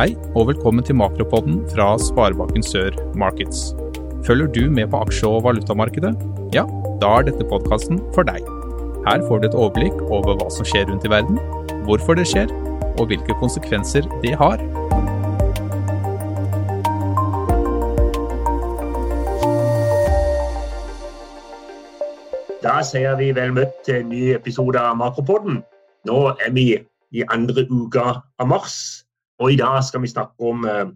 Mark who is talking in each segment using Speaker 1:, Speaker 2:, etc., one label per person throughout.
Speaker 1: Hei og velkommen til Makropodden fra Sparebanken Sør Markets. Følger du med på aksje- og valutamarkedet? Ja, da er dette podkasten for deg. Her får du et overblikk over hva som skjer rundt i verden, hvorfor det skjer, og hvilke konsekvenser det har.
Speaker 2: Da sier vi vel møtt til en ny episode av Makropodden. Nå er vi i andre uka av mars, og i dag skal vi snakke om eh,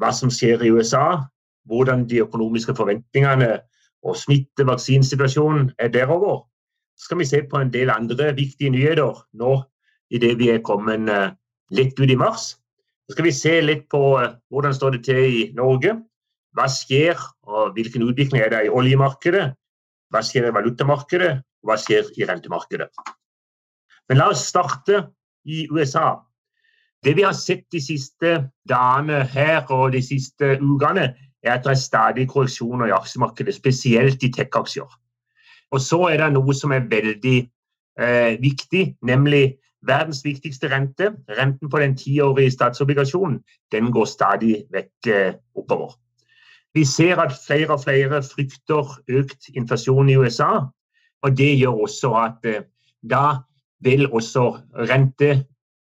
Speaker 2: hva som skjer i USA, hvordan de økonomiske forventningene og smittevaksinesituasjonen er derover. Så skal vi se på en del andre viktige nyheter nå idet vi er kommet eh, litt ut i mars. Så skal vi se litt på eh, hvordan står det til i Norge. Hva skjer, og hvilken utvikling er det i oljemarkedet? Hva skjer i valutamarkedet? Og hva skjer i rentemarkedet? Men la oss starte i USA. Det vi har sett de siste dagene her og de siste ukene, er at det er stadig korreksjoner i aksjemarkedet, spesielt i tech-aksjer. Og så er det noe som er veldig eh, viktig, nemlig verdens viktigste rente. Renten på den tiårige statsobligasjonen den går stadig vekk eh, oppover. Vi ser at flere og flere frykter økt inflasjon i USA. Og det gjør også at eh, da vil også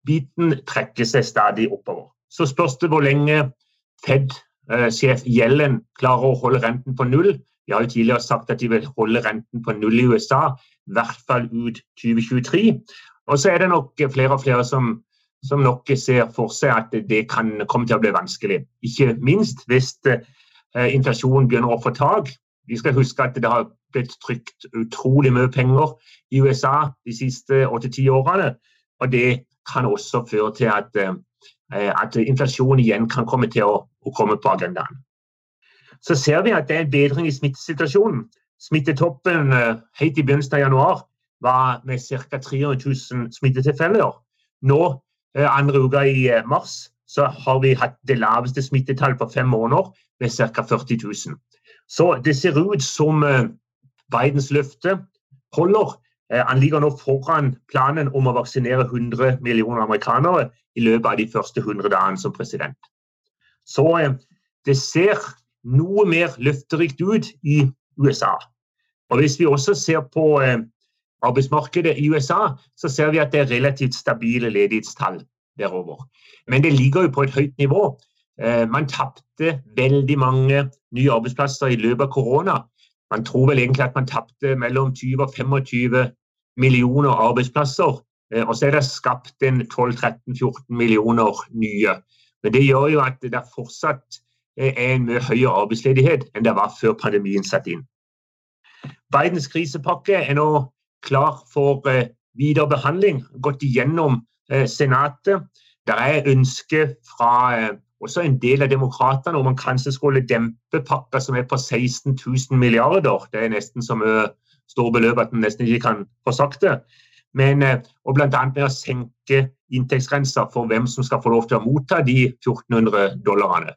Speaker 2: rentebiten trekker seg stadig oppover. Så spørs det hvor lenge Fed-sjef Yellen klarer å holde renten på null. De har jo tidligere sagt at de vil holde renten på null i USA, i hvert fall ut 2023. Og så er det nok flere og flere som, som nok ser for seg at det kan komme til å bli vanskelig. Ikke minst hvis eh, inflasjonen begynner å få tak. Vi skal huske at det har blitt trykt utrolig mye penger i USA de siste åtte-ti årene. Og det kan også føre til at, eh, at inflasjon igjen kan komme til å, å, komme på agendaen. Så ser vi at det er en bedring i smittesituasjonen. Smittetoppen eh, helt i begynnelsen av januar var med ca. 300 000 smittetilfeller. Nå, eh, andre uka i mars, så har vi hatt det laveste smittetallet på fem måneder, med ca. 40 000. Så det ser ut som Bidens løfte holder. Han ligger nå foran planen om å vaksinere 100 millioner amerikanere i løpet av de første 100 dagene som president. Så det ser noe mer løfterikt ut i USA. Og Hvis vi også ser på arbeidsmarkedet i USA, så ser vi at det er relativt stabile ledighetstall derover. Men det ligger jo på et høyt nivå. Man tapte veldig mange nye arbeidsplasser i løpet av korona. Man tror vel egentlig at man tapte mellom 20 og 25 millioner arbeidsplasser. Og så er det skapt en 12-13-14 millioner nye. Men det gjør jo at det fortsatt er en mye høyere arbeidsledighet enn det var før pandemien satte inn. Bidens krisepakke er nå klar for videre behandling, gått igjennom Senatet. Det er ønske fra også en del av demokratene om man kanskje skulle dempe pakka som er på 16 000 milliarder. Det er nesten så mye store beløp at man nesten ikke kan få sagt det. Men, og bl.a. med å senke inntektsgrensa for hvem som skal få lov til å motta de 1400 dollarene.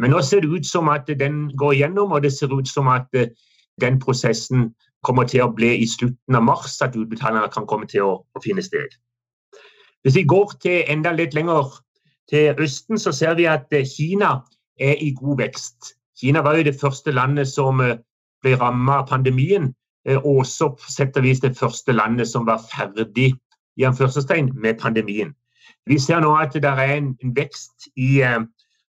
Speaker 2: Men nå ser det ut som at den går igjennom, og det ser ut som at den prosessen kommer til å bli i slutten av mars, at utbetalingene kan komme til å, å finne sted. Hvis vi går til enda litt lenger til Østen, så ser vi at Kina er i god vekst. Kina var jo det første landet som ble rammet av pandemien, også på sett og vis det første landet som var ferdig i med pandemien. Vi ser nå at det er en, vekst i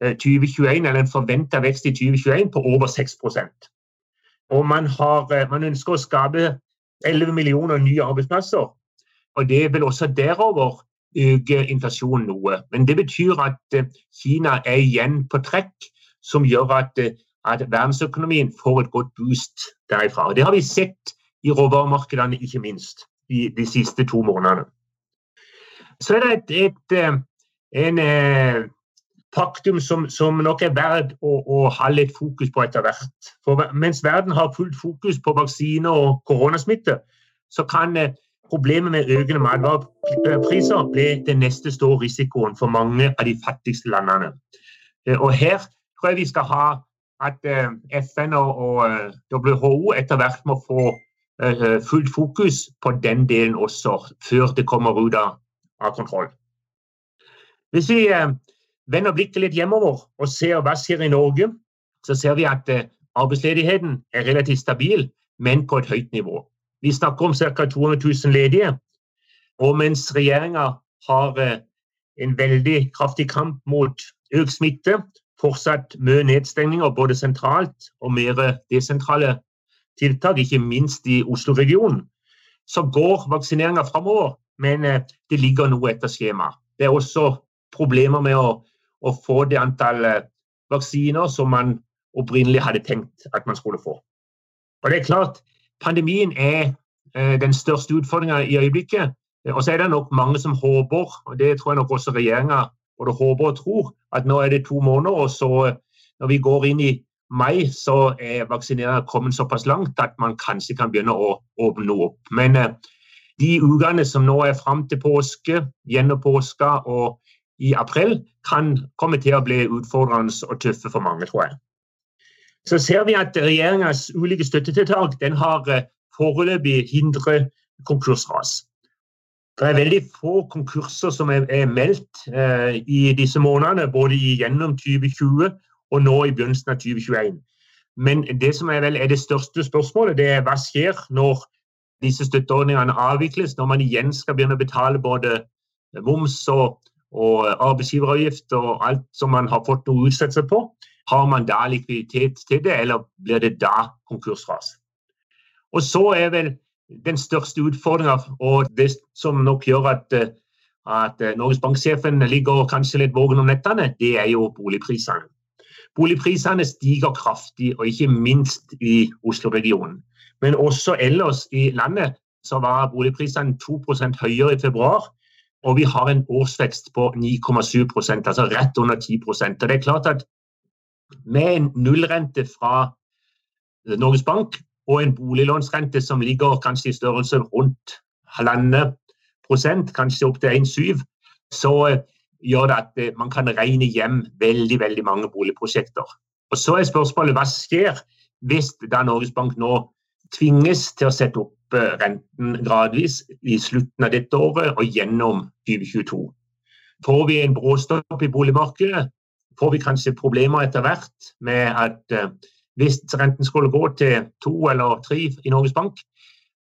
Speaker 2: 2021, eller en forventa vekst i 2021 på over 6% Og man, har, man ønsker å skape 11 millioner nye arbeidsplasser. Og det vil også derover øke inflasjonen noe. Men det betyr at Kina er igjen på trekk, som gjør at, at verdensøkonomien får et godt boost derifra. Og Det har vi sett i råvaremarkedene, ikke minst, i de siste to månedene. Så er det et, et, en faktum som, som, nok er verdt å, å, ha litt fokus på etter hvert. For mens verden har fullt fokus på vaksiner og koronasmitte, så kan problemet med økende matvarepriser bli den neste store risikoen for mange av de fattigste landene. Og her tror jeg vi skal ha at FN og WHO etter hvert må få fullt fokus på den delen også, før det kommer ut av, kontroll. Hvis vi vender blikket litt hjemover og ser hva skjer i Norge, så ser vi at eh, arbeidsledigheten er relativt stabil, men på et høyt nivå. Vi snakker om ca. 200 000 ledige. Og mens regjeringa har eh, en veldig kraftig kamp mot økt smitte, fortsatt mye nedstengninger både sentralt og mer desentrale tiltak, ikke minst i Oslo-regionen, så går vaksineringa framover, men eh, det ligger noe etter skjema. Det er også problemer med å, å få det antall eh, vaksiner som man opprinnelig hadde tenkt at man skulle få. Og det er klart, Pandemien er eh, den største utfordringa i øyeblikket. Og så er det nok mange som håper, og det tror jeg nok også regjeringa både håper og tror, at nå er det to måneder, og så når vi går inn i mai, så er vaksineringen kommet såpass langt at man kanskje kan begynne å åpne opp. Men de ukene som nå er fram til påske, gjennom påska og i april kan komme til å bli utfordrende og tøffe for mange, tror jeg. Så ser vi at regjeringas ulike støttetiltak den har eh, foreløpig hindret konkursras. Det er veldig få konkurser som er, er meldt eh, i disse månedene, både gjennom 2020 og nå i begynnelsen av 2021. Men det som er, vel, er det største spørsmålet, det er hva skjer når disse støtteordningene avvikles, når man igjen skal begynne å betale både moms og og arbeidsgiveravgift og alt som man har fått noe utsettelse på. Har man da likviditet til det, eller blir det da konkursras? Og så er vel den største utfordringa, og det som nok gjør at, at Norges Bank-sjefen ligger kanskje litt vågen om nettene, det er jo boligprisene. Boligprisene stiger kraftig, og ikke minst i Oslo-regionen. Men også ellers i landet så var boligprisene 2% høyere i februar og vi har en årsvekst på 9,7% altså rett under 10 Og det er klart at Med en nullrente fra Norges Bank og en boliglånsrente som ligger kanskje i størrelse rundt halvannen prosent, kanskje opp til 1,7, så eh, gjør det at eh, man kan regne hjem veldig veldig mange boligprosjekter. Og Så er spørsmålet hva skjer hvis da Norges Bank nå tvinges til å sette opp renten gradvis i slutten av dette året og gjennom 2022. Får vi en bråstopp i boligmarkedet, får vi kanskje problemer etter hvert med at hvis renten skulle gå til to eller tre i Norges Bank,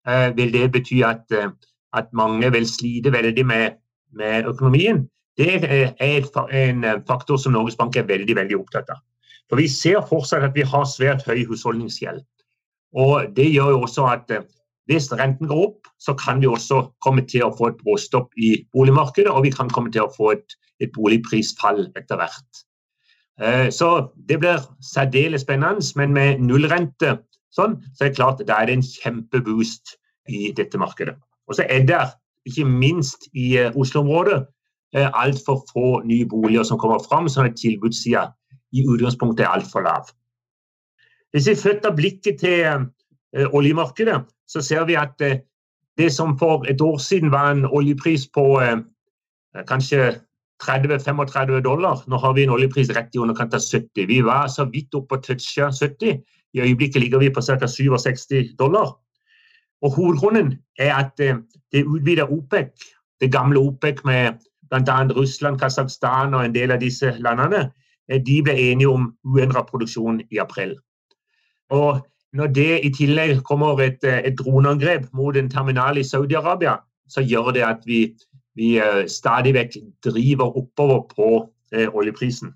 Speaker 2: uh, vil det bety at, uh, at, mange vil slite veldig med, med økonomien. Det er en faktor som Norges Bank er veldig, veldig opptatt av. For Vi ser fortsatt at vi har svært høy husholdningsgjeld. Og Det gjør jo også at hvis renten går opp, så kan vi også komme til å få et bråstopp i boligmarkedet, og vi kan komme til å få et, et boligprisfall etter hvert. Eh, så det blir særdeles spennende, men med nullrente sånn, så er det klart det er en kjempeboost i dette markedet. Og så er det, ikke minst i eh, Oslo-området, eh, altfor få nye boliger som kommer fram, sånn at tilbudssida i utgangspunktet er altfor lav. Hvis vi flytter blikket til oljemarkedet, så ser vi at det som for et år siden var en oljepris på kanskje 30-35 dollar, nå har vi en oljepris rett i underkant av 70. Vi var så vidt oppe og toucha 70. I øyeblikket ligger vi på ca. 67 dollar. Og Hovedgrunnen er at eh, det utvida OPEC, det gamle OPEC med bl.a. Russland, Kasakhstan og en del av disse landene, de ble enige om uendra produksjon i april. Og når det i tillegg kommer et, eh, et droneangrep mot en terminal i Saudi-Arabia, så gjør det at vi, vi uh, stadig vekk driver oppover på uh, oljeprisen.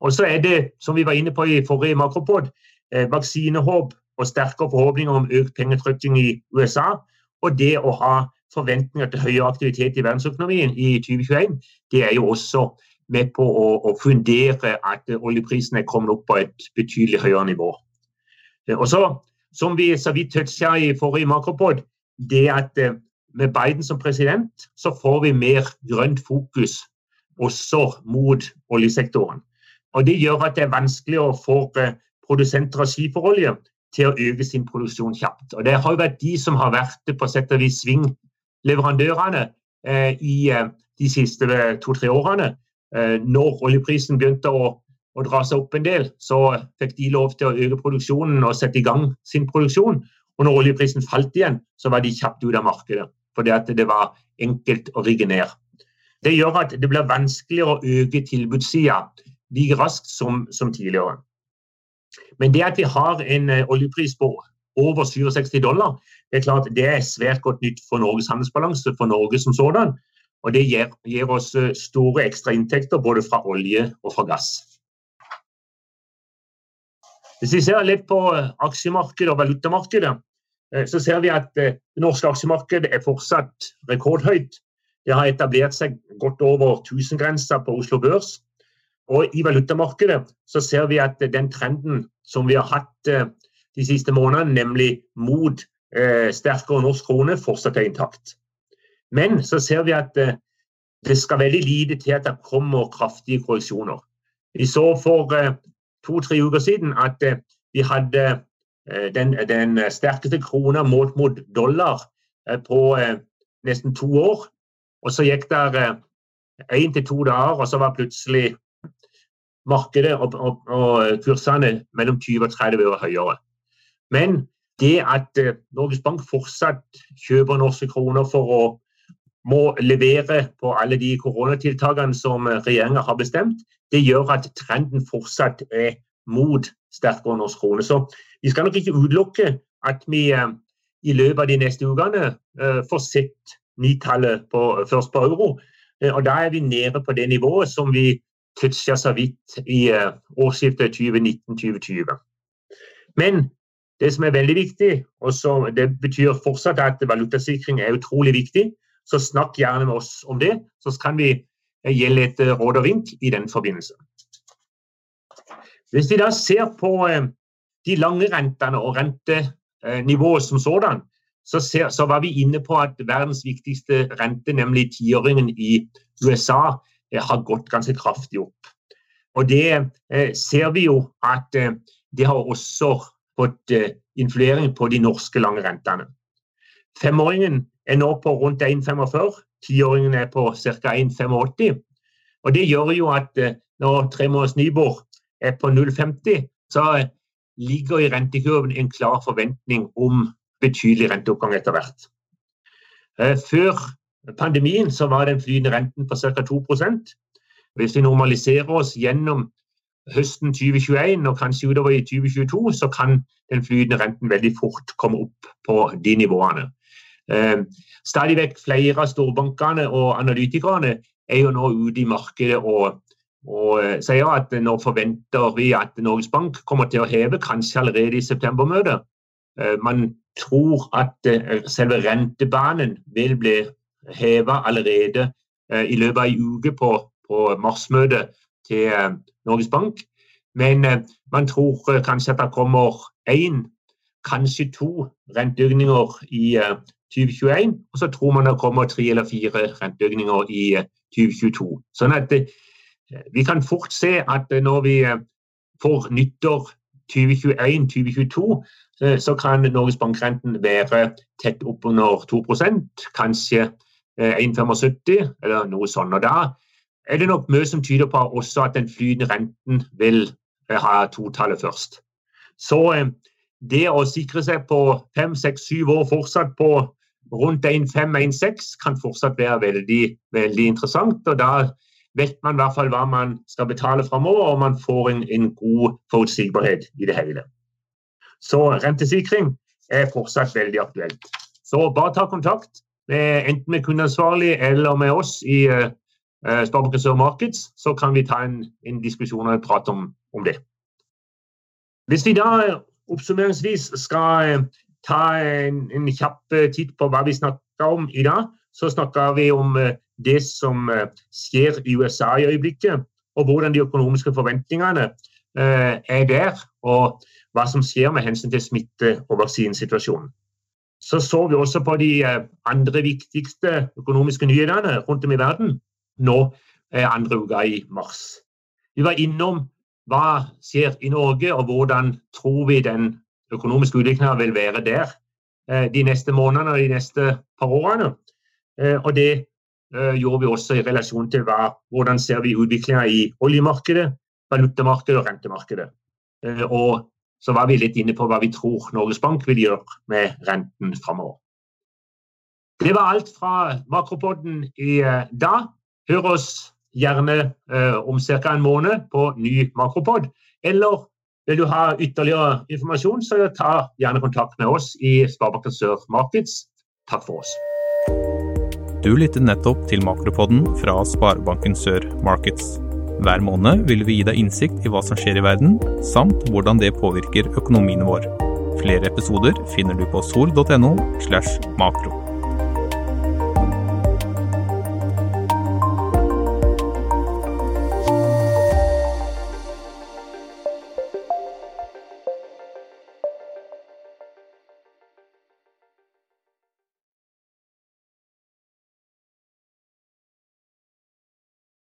Speaker 2: Og så er det, som vi var inne på i forrige makropod, uh, vaksinehåp og sterkere forhåpninger om økt pengetrykking i USA. Og det å ha forventninger til høyere aktivitet i verdensøkonomien i 2021, det er jo også med på å, å fundere at oljeprisen er kommet opp på et betydelig høyere nivå. Eh, og så, Som vi så vidt toucha i forrige makropod, det at eh, med Biden som president, så får vi mer grønt fokus også mot oljesektoren. Og Det gjør at det er vanskelig å få eh, produsenter av skiferolje til å øke sin produksjon kjapt. Og Det har jo vært de som har vært på sett og vis svingleverandørene eh, i eh, de siste to-tre årene. Eh, når oljeprisen begynte å å dra seg opp en del, så fikk de lov til å øke produksjonen og sette i gang sin produksjon. Og når oljeprisen falt igjen, så var de kjapt ut av markedet. Fordi at det var enkelt å rigge ned. Det gjør at det blir vanskeligere å øke tilbudssida like raskt som, som, tidligere. Men det at vi har en uh, oljepris på over 67 dollar, det er klart det er svært godt nytt for Norges handelsbalanse, for Norge som sådan. Og det gir, gir oss store ekstra inntekter både fra olje og fra gass. Hvis vi ser litt på aksjemarkedet og valutamarkedet, så ser vi at det norske aksjemarkedet er fortsatt rekordhøyt. Det har etablert seg godt over 1000-grensa på Oslo Børs. Og i valutamarkedet så ser vi at den trenden som vi har hatt eh, de siste månedene, nemlig mot eh, sterkere norsk krone, fortsatt er intakt. Men så ser vi at eh, det skal veldig lite til at det kommer kraftige korreksjoner. Vi så for eh, to-tre uker siden at eh, vi hadde eh, den, den, sterkeste krona målt mot dollar eh, på nesten to år. Og så gikk det én til to dager, og så var plutselig markedet og, og, og, kursene mellom 20 og 30 øre høyere. Men det at Norges Bank fortsatt kjøper norske kroner for å må levere på alle de koronatiltakene som regjeringa har bestemt, det gjør at trenden fortsatt er mot sterkere norsk krone. Så vi skal nok ikke utelukke at vi eh, i løpet av de neste ukene eh, får sett nitallet først på euro. Eh, og da er vi nede på det nivået som vi toucha så vidt i årsskiftet 2019-2020. Men det som er veldig viktig, og som det betyr fortsatt at valutasikring er utrolig viktig, så snakk gjerne med oss om det, så kan vi gi litt råd og vink i den forbindelse. Hvis vi da ser på eh, de lange rentene og rentenivået som sådan, så, ser, så, var vi inne på at verdens viktigste rente, nemlig tiåringen i USA, eh, har gått ganske kraftig opp. Og det eh, ser vi jo at det har også fått influering på de norske lange rentene. Femåringen er nå på rundt 1,45, tiåringen er på ca. 1,85. Og det gjør jo at når tremåneders Nibor på 0,50, så ligger i rentekurven en klar forventning om betydelig renteoppgang etter hvert. Eh, før pandemien så var den flyende renten på ca. 2 Hvis vi normaliserer oss gjennom høsten 2021 og kanskje utover i 2022, så kan den flytende renten veldig fort komme opp på de nivåene. Eh, stadig vekk flere av storbankene og analytikerne er jo nå ute i markedet og og eh, sier at nå forventer vi at Norges Bank kommer til å heve, kanskje allerede i septembermøtet. Eh, man tror at eh, selve rentebanen vil bli heva allerede i løpet av en uke på, på marsmøtet til Norges Bank. Men man tror kanskje at det kommer én, kanskje to renteøkninger i 2021. Og så tror man det kommer tre eller fire renteøkninger i 2022. Sånn at det, vi kan fort se at når vi eh, får nyttår 2021-2022, eh, så kan Norges Bank-renten være tett oppunder 2 kanskje 1,75 eh, eller noe sånt. Og Da er det nok mye som tyder på også at den flytende renten vil ha totallet først. Så det å sikre seg på 5-6-7 år fortsatt på rundt 1,5-1,6 kan fortsatt være veldig, veldig interessant. og da vet man i hvert fall hva man skal betale framover, og man får en, en, god forutsigbarhet i det hele. Så rentesikring er fortsatt veldig aktuelt. Så bare ta kontakt, med, enten med kundeansvarlig eller med oss i uh, Sparebanken Sør Markets, så kan vi ta en, en diskusjon og prate om, om, det. Hvis vi da oppsummeringsvis skal uh, ta en, en kjapp titt på hva vi snakker om i dag, så snakker vi om uh, det som eh, skjer i USA i øyeblikket, og hvordan de økonomiske forventningene eh, er der, og hva som skjer med hensyn til smitte- og vaksinesituasjonen. Så så vi også på de eh, andre viktigste økonomiske nyhetene rundt om i verden nå andre uka i mars. Vi var innom hva skjer i Norge, og hvordan tror vi den økonomiske utviklingen vil være der de neste månedene og de neste par årene. Og det gjorde vi også i relasjon til hva, hvordan ser vi utviklinga i oljemarkedet, valutamarkedet og rentemarkedet. Eh, og så var vi litt inne på hva vi tror Norges Bank vil gjøre med renten framover. Det var alt fra Makropodden i eh, dag. hør oss gjerne eh, om ca. en måned på ny Makropod. Eller vil du ha ytterligere informasjon, så ta gjerne kontakt med oss i Sparebanken Sør Markets. Takk for oss.
Speaker 1: Du lytter nettopp til Makropodden fra Sparebanken Sør Markets. Hver måned vil vi gi deg innsikt i hva som skjer i verden, samt hvordan det påvirker økonomien vår. Flere episoder finner du på sol.no slash makro.